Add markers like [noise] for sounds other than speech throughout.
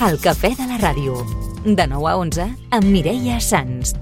El cafè de la ràdio. De 9 a 11 amb Mireia Sans.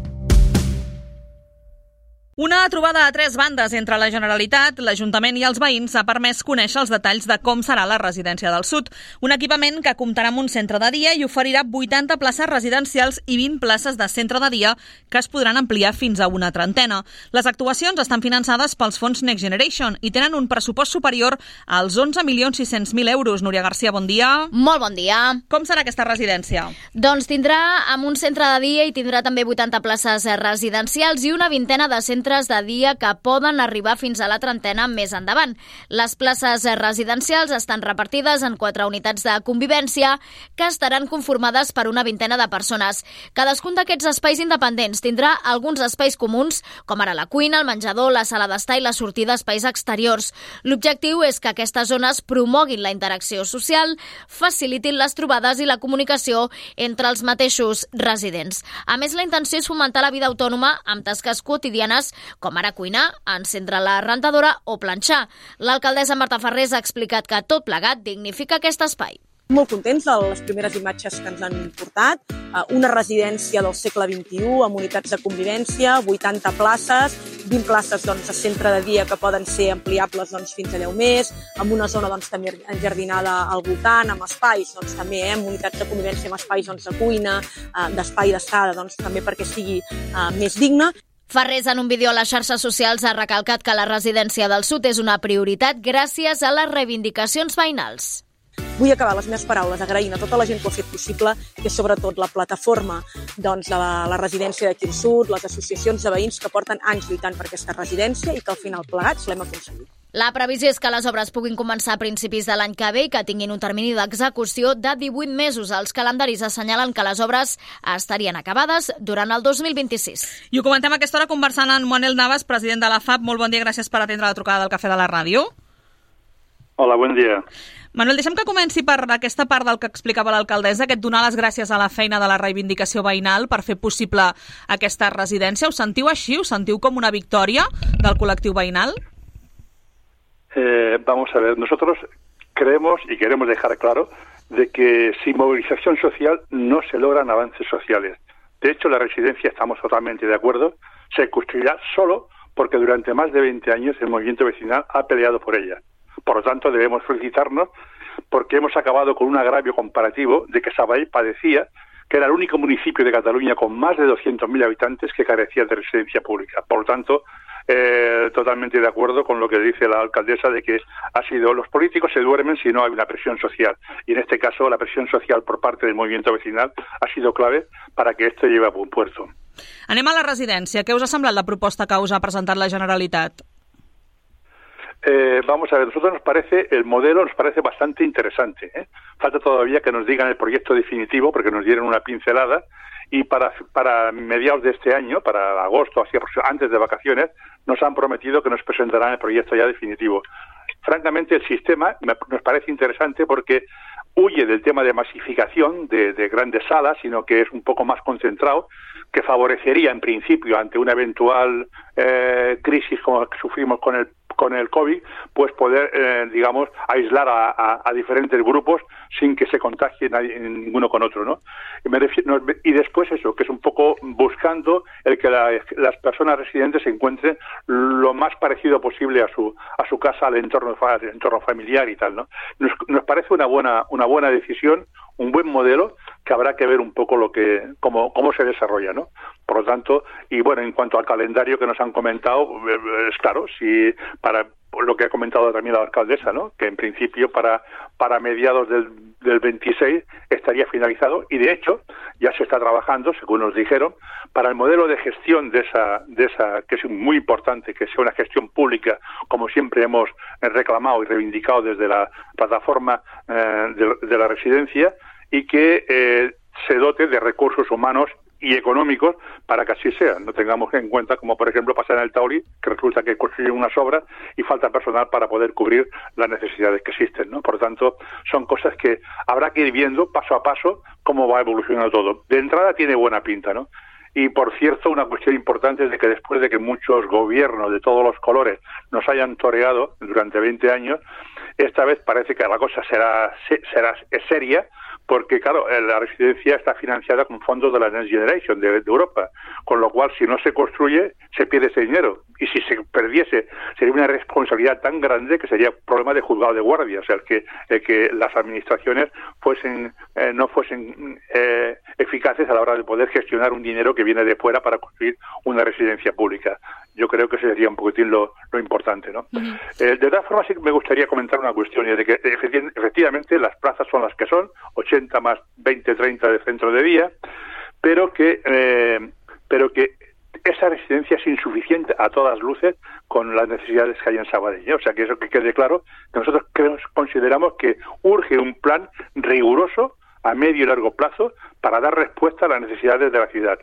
Una trobada a tres bandes entre la Generalitat, l'Ajuntament i els veïns ha permès conèixer els detalls de com serà la residència del Sud, un equipament que comptarà amb un centre de dia i oferirà 80 places residencials i 20 places de centre de dia que es podran ampliar fins a una trentena. Les actuacions estan finançades pels fons Next Generation i tenen un pressupost superior als 11.600.000 euros. Núria Garcia, bon dia. Molt bon dia. Com serà aquesta residència? Doncs tindrà amb un centre de dia i tindrà també 80 places residencials i una vintena de centres centres de dia que poden arribar fins a la trentena més endavant. Les places residencials estan repartides en quatre unitats de convivència que estaran conformades per una vintena de persones. Cadascun d'aquests espais independents tindrà alguns espais comuns, com ara la cuina, el menjador, la sala d'estar i la sortida a espais exteriors. L'objectiu és que aquestes zones promoguin la interacció social, facilitin les trobades i la comunicació entre els mateixos residents. A més, la intenció és fomentar la vida autònoma amb tasques quotidianes com ara cuinar, encendre la rentadora o planxar. L'alcaldessa Marta Ferrés ha explicat que tot plegat dignifica aquest espai. Molt contents de les primeres imatges que ens han portat. Eh, una residència del segle XXI amb unitats de convivència, 80 places, 20 places doncs, a centre de dia que poden ser ampliables doncs, fins a 10 més, amb una zona doncs, també enjardinada al voltant, amb espais doncs, també, eh, amb unitats de convivència, amb espais doncs, de cuina, eh, d'espai d'estada, doncs, també perquè sigui eh, més digne. Ferrés, en un vídeo a les xarxes socials, ha recalcat que la residència del Sud és una prioritat gràcies a les reivindicacions veïnals. Vull acabar les meves paraules agraint a tota la gent que ho ha fet possible, que és sobretot la plataforma doncs, de la, la residència d'aquí al sud, les associacions de veïns que porten anys lluitant per aquesta residència i que al final plegats l'hem aconseguit. La previsió és que les obres puguin començar a principis de l'any que ve i que tinguin un termini d'execució de 18 mesos. Els calendaris assenyalen que les obres estarien acabades durant el 2026. I ho comentem a aquesta hora conversant amb Manuel Navas, president de la FAP. Molt bon dia, gràcies per atendre la trucada del Cafè de la Ràdio. Hola, bon dia. Manuel, deixem que comenci per aquesta part del que explicava l'alcaldessa, que et donar les gràcies a la feina de la reivindicació veïnal per fer possible aquesta residència. Ho sentiu així? Ho sentiu com una victòria del col·lectiu veïnal? Eh, vamos a ver, nosotros creemos y queremos dejar claro de que sin movilización social no se logran avances sociales. De hecho, la residencia, estamos totalmente de acuerdo, se construirá solo porque durante más de 20 años el movimiento vecinal ha peleado por ella. Por lo tanto, debemos felicitarnos porque hemos acabado con un agravio comparativo de que Sabadell padecía que era el único municipio de Cataluña con más de 200.000 habitantes que carecía de residencia pública. Por lo tanto, eh, totalmente de acuerdo con lo que dice la alcaldesa de que ha sido los políticos se duermen si no hay una presión social y en este caso la presión social por parte del movimiento vecinal ha sido clave para que esto lleve a buen puerto. Anem a la residència. Què us ha semblat la proposta que us ha presentat la Generalitat? Eh, vamos a ver, nosotros nos parece, el modelo nos parece bastante interesante. ¿eh? Falta todavía que nos digan el proyecto definitivo, porque nos dieron una pincelada, y para, para mediados de este año, para agosto, así antes de vacaciones, nos han prometido que nos presentarán el proyecto ya definitivo. Francamente, el sistema nos parece interesante porque huye del tema de masificación de, de grandes salas, sino que es un poco más concentrado, que favorecería en principio ante una eventual eh, crisis como la que sufrimos con el con el COVID, pues poder, eh, digamos, aislar a, diferentes grupos sin que se contagien nadie, ninguno con otro, ¿no? Y, me refiero, y, después eso, que es un poco buscando el que la, las personas residentes se encuentren lo más parecido posible a su a su casa, al entorno, al entorno familiar y tal, ¿no? Nos, nos parece una buena una buena decisión, un buen modelo que habrá que ver un poco lo que cómo, cómo se desarrolla, ¿no? Por lo tanto, y bueno, en cuanto al calendario que nos han comentado, es claro, si para lo que ha comentado también la alcaldesa, ¿no? Que en principio para para mediados del, del 26 estaría finalizado y de hecho ya se está trabajando, según nos dijeron, para el modelo de gestión de esa de esa que es muy importante que sea una gestión pública, como siempre hemos reclamado y reivindicado desde la plataforma eh, de la residencia y que eh, se dote de recursos humanos y económicos para que así sea. No tengamos en cuenta, como por ejemplo pasa en el Tauri, que resulta que construyen unas obras y falta personal para poder cubrir las necesidades que existen. ¿no? Por lo tanto, son cosas que habrá que ir viendo paso a paso cómo va evolucionando todo. De entrada tiene buena pinta, ¿no? Y por cierto, una cuestión importante es de que después de que muchos gobiernos de todos los colores nos hayan toreado durante 20 años, esta vez parece que la cosa será, será seria porque claro, eh, la residencia está financiada con fondos de la Next Generation de, Europa, con lo cual si no se construye se pierde ese dinero y si se perdiese sería una responsabilidad tan grande que sería problema de juzgado de guardia, o sea, que, que las administraciones fuesen eh, no fuesen eh, eficaces a la hora de poder gestionar un dinero que viene de fuera para construir una residencia pública. Yo creo que sería un poquitín lo, importante, ¿no? de todas formas sí me gustaría comentar una cuestión y de que efectivamente las plazas son las que son, 80 más 20, 30 de centro de día, pero que, eh, pero que esa residencia es insuficiente a todas luces con las necesidades que hay en Sabadell. ¿eh? O sea, que eso que quede claro, que nosotros consideramos que urge un plan riguroso a medio y largo plazo para dar respuesta a las necesidades de la ciudad.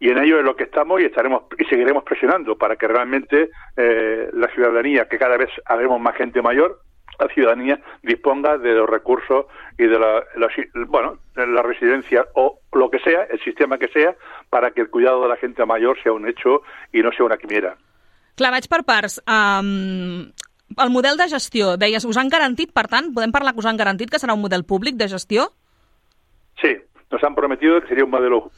Y en ello es lo que estamos y estaremos y seguiremos presionando para que realmente eh, la ciudadanía, que cada vez haremos más gente mayor, la ciudadanía disponga de los recursos y de la, bueno, la residencia o lo que sea, el sistema que sea, para que el cuidado de la gente mayor sea un hecho i no sea una quimera. Clar, vaig per parts. Um, el model de gestió, deies, us han garantit, per tant, podem parlar que us han garantit que serà un model públic de gestió? Sí, nos han prometido que sería un modelo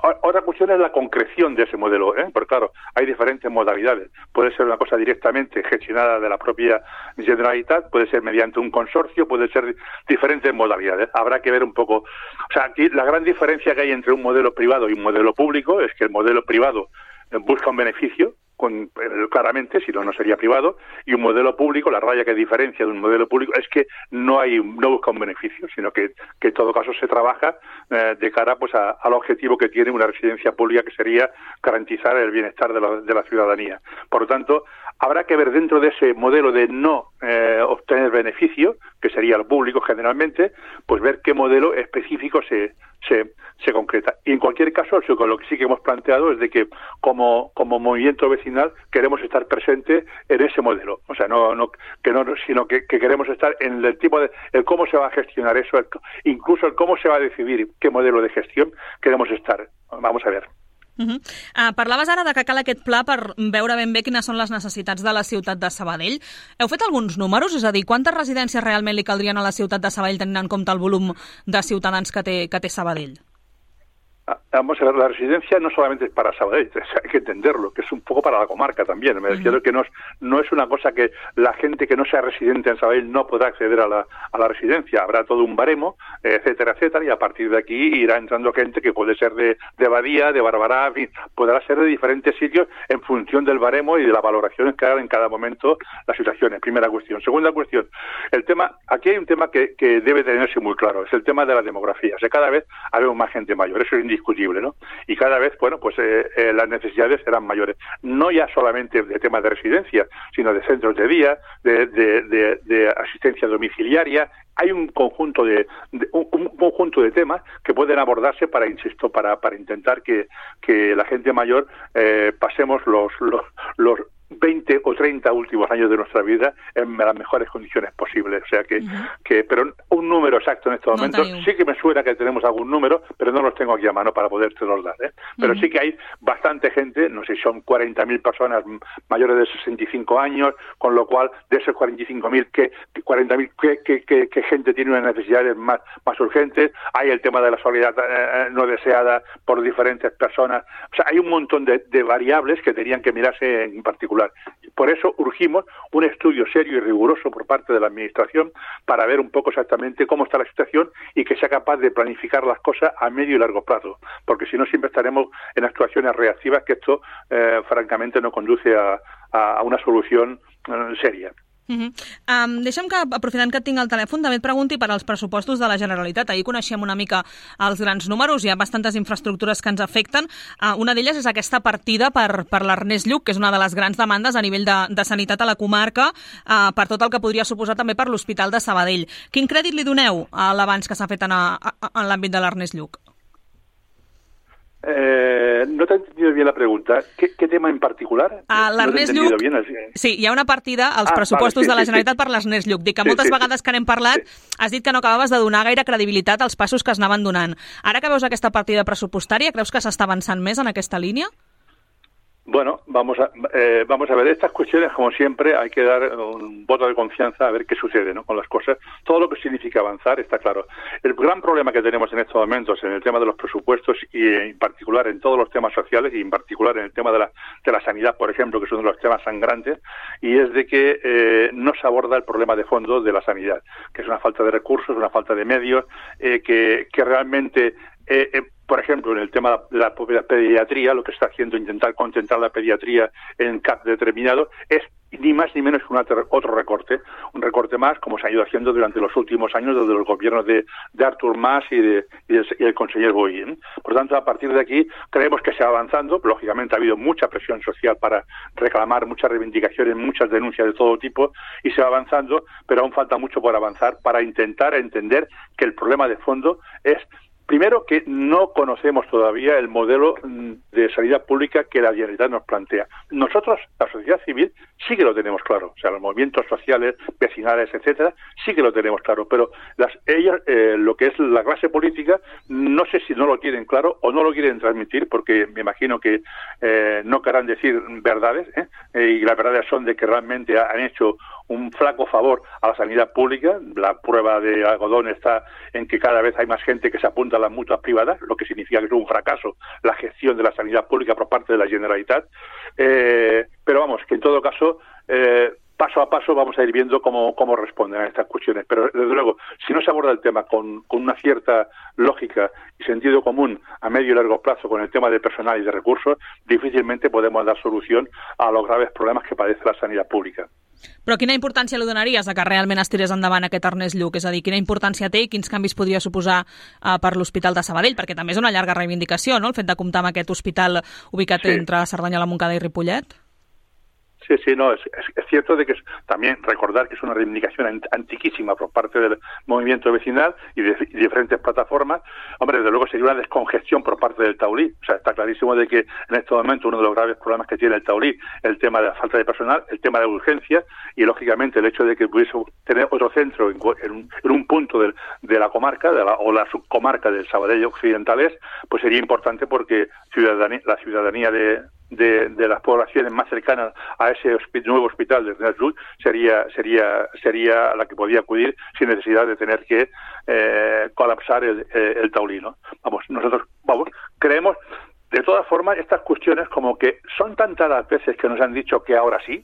Otra cuestión es la concreción de ese modelo, ¿eh? porque claro, hay diferentes modalidades. Puede ser una cosa directamente gestionada de la propia Generalitat, puede ser mediante un consorcio, puede ser diferentes modalidades. Habrá que ver un poco. O sea, aquí la gran diferencia que hay entre un modelo privado y un modelo público es que el modelo privado busca un beneficio, con, eh, claramente, si no, no sería privado, y un modelo público, la raya que diferencia de un modelo público es que no hay no busca un beneficio, sino que, en todo caso se trabaja eh, de cara pues al objetivo que tiene una residencia pública, que sería garantizar el bienestar de la, de la ciudadanía. Por lo tanto, habrá que ver dentro de ese modelo de no eh, obtener beneficio, que sería el público generalmente, pues ver qué modelo específico se, se, se concreta. Y en cualquier caso, lo que sí que hemos planteado es de que como, como movimiento vecinal queremos estar presente en ese modelo. O sea, no, no, que no sino que, queremos estar en el tipo de el cómo se va a gestionar eso, incluso el cómo se va a decidir qué modelo de gestión queremos estar. Vamos a ver. Uh -huh. uh, parlaves ara de que cal aquest pla per veure ben bé quines són les necessitats de la ciutat de Sabadell. Heu fet alguns números? És a dir, quantes residències realment li caldrien a la ciutat de Sabadell tenint en compte el volum de ciutadans que té, que té Sabadell? Vamos a ver, la residencia no solamente es para Sabadell, [laughs] hay que entenderlo, que es un poco para la comarca también. Me refiero que no es, no es una cosa que la gente que no sea residente en Sabadell no podrá acceder a la, a la residencia. Habrá todo un baremo, etcétera, etcétera, y a partir de aquí irá entrando gente que puede ser de, de Badía, de Barbará, podrá ser de diferentes sitios en función del baremo y de la valoración que hagan en cada momento las situaciones. Primera cuestión. Segunda cuestión, el tema, aquí hay un tema que, que debe tenerse muy claro, es el tema de la demografía. O sea, cada vez habemos más gente mayor, eso es discutible, ¿no? Y cada vez, bueno, pues eh, eh, las necesidades serán mayores. No ya solamente de temas de residencia, sino de centros de día, de, de, asistencia domiciliaria. Hay un conjunto de, un, conjunto de temas que pueden abordarse para, insisto, para, para intentar que, que la gente mayor eh, pasemos los, los, los 20 o 30 últimos años de nuestra vida en las mejores condiciones posibles. O sea que, que pero un número exacto en estos momentos, sí que me suena que tenemos algún número, pero no los tengo aquí a mano para poderte los dar. ¿eh? Pero sí que hay bastante gente, no sé si son 40.000 personas mayores de 65 años, con lo cual de esos 45.000, que 40.000 que, que, que, gente tiene unas necesidades más, más urgentes. Hay el tema de la soledad eh, eh, no deseada por diferentes personas. O sea, hay un montón de, de variables que tenían que mirarse en particular por eso urgimos un estudio serio y riguroso por parte de la Administración para ver un poco exactamente cómo está la situación y que sea capaz de planificar las cosas a medio y largo plazo, porque si no siempre estaremos en actuaciones reactivas que esto, eh, francamente, no conduce a, una solución eh, seria. Uh -huh. um, deixa'm que, aprofitant que tinc el telèfon, també et pregunti per als pressupostos de la Generalitat. Ahir coneixíem una mica els grans números, hi ha bastantes infraestructures que ens afecten. Uh, una d'elles és aquesta partida per, per l'Ernest Lluc, que és una de les grans demandes a nivell de, de sanitat a la comarca, uh, per tot el que podria suposar també per l'Hospital de Sabadell. Quin crèdit li doneu a l'abans que s'ha fet en, en l'àmbit de l'Ernest Lluc? Eh, no t'he entendido bien la pregunta. ¿Qué, qué tema en particular? A l'Ernest no Lluc, bien, así. sí, hi ha una partida als ah, pressupostos vale, sí, de la Generalitat sí, sí. per l'Ernest Lluc. Dic que moltes sí, vegades que n'hem parlat sí. has dit que no acabaves de donar gaire credibilitat als passos que es anaven donant. Ara que veus aquesta partida pressupostària, creus que s'està avançant més en aquesta línia? Bueno, vamos a, eh, vamos a ver, estas cuestiones, como siempre, hay que dar un voto de confianza a ver qué sucede ¿no? con las cosas. Todo lo que significa avanzar está claro. El gran problema que tenemos en estos momentos en el tema de los presupuestos y en particular en todos los temas sociales y en particular en el tema de la, de la sanidad, por ejemplo, que es uno de los temas sangrantes, y es de que eh, no se aborda el problema de fondo de la sanidad, que es una falta de recursos, una falta de medios, eh, que, que realmente eh, eh, por ejemplo, en el tema de la, pediatría, lo que está haciendo intentar concentrar la pediatría en CAP determinado es ni más ni menos que otro recorte, un recorte más como se ha ido haciendo durante los últimos años desde los gobiernos de, Artur Mas y, de, y, el, conseller Boy. Por tanto, a partir de aquí creemos que se va avanzando. Lógicamente ha habido mucha presión social para reclamar muchas reivindicaciones, muchas denuncias de todo tipo y se va avanzando, pero aún falta mucho por avanzar para intentar entender que el problema de fondo es Primero, que no conocemos todavía el modelo mm, de sanidad pública que la Generalitat nos plantea. Nosotros, la sociedad civil, sí que lo tenemos claro. O sea, los movimientos sociales, vecinales, etcétera, sí que lo tenemos claro. Pero las, ellas, eh, lo que es la clase política, no sé si no lo tienen claro o no lo quieren transmitir, porque me imagino que eh, no querrán decir verdades. ¿eh? y las verdades son de que realmente han hecho un flaco favor a la sanidad pública. La prueba de algodón está en que cada vez hay más gente que se apunta a las mutuas privadas, lo que significa que es un fracaso la gestión de la sanidad pública por parte de la Generalitat. Eh, pero vamos, que en todo caso, eh, paso a paso vamos a ir viendo cómo, cómo responden a estas cuestiones. Pero desde luego, si no se aborda el tema con, con una cierta lógica y sentido común a medio y largo plazo con el tema de personal y de recursos, difícilmente podemos dar solución a los graves problemas que padece la sanidad pública. Però quina importància li donaries a que realment es tirés endavant aquest Ernest Lluc? És a dir, quina importància té i quins canvis podria suposar uh, per l'Hospital de Sabadell? Perquè també és una llarga reivindicació, no?, el fet de comptar amb aquest hospital ubicat sí. entre Cerdanyola, Montcada i Ripollet. Sí, sí, no, es, cierto de que también recordar que es una reivindicación antiquísima por parte del movimiento vecinal y de, diferentes plataformas. Hombre, desde luego sería una descongestión por parte del Taulí. O sea, está clarísimo de que en este momento uno de los graves problemas que tiene el Taulí, el tema de la falta de personal, el tema de urgencia y, lógicamente, el hecho de que pudiese tener otro centro en, un, en un, punto de, de la comarca de la, o la subcomarca del Sabadell Occidentales, pues sería importante porque ciudadanía, la ciudadanía de, de, de, las poblaciones más cercanas a ese nuevo hospital de Salud sería sería sería la que podía acudir sin necesidad de tener que eh, colapsar el, eh, el taulino. Vamos, nosotros vamos creemos de todas formas, estas cuestiones como que son tantas las veces que nos han dicho que ahora sí,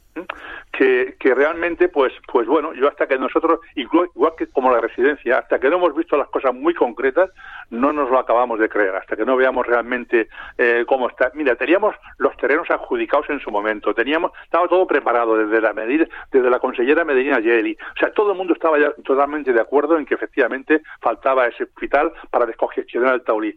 que, que realmente, pues, pues bueno, yo hasta que nosotros, igual, que como la residencia, hasta que no hemos visto las cosas muy concretas, no nos lo acabamos de creer, hasta que no veamos realmente eh, cómo está. Mira, teníamos los terrenos adjudicados en su momento, teníamos, estaba todo preparado desde la medida, desde la consellera Medina Yeli, o sea, todo el mundo estaba ya totalmente de acuerdo en que efectivamente faltaba ese hospital para descongestionar el Taulí.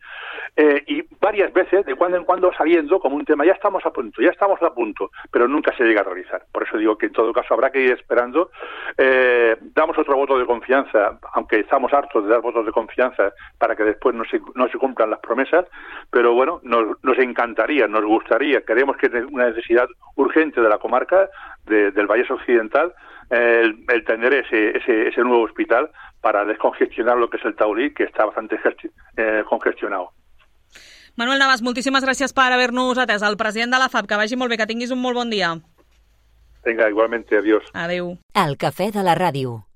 Eh, y varias veces, de cuando en cuando saliendo como un tema, ya estamos a punto, ya estamos a punto, pero nunca se llega a realizar. Por eso digo que en todo caso habrá que ir esperando. Eh, damos otro voto de confianza, aunque estamos hartos de dar votos de confianza para que después no se, no se cumplan las promesas, pero bueno, nos, nos encantaría, nos gustaría, creemos que es una necesidad urgente de la comarca, del Valle Occidental, el, tener ese, ese, ese nuevo hospital para descongestionar lo que es el Taulí, que está bastante eh, congestionado. Manuel Navas, moltíssimes gràcies per haver-nos atès. El president de la FAB, que vagi molt bé, que tinguis un molt bon dia. Venga, igualmente, adiós. Adeu. El cafè de la ràdio.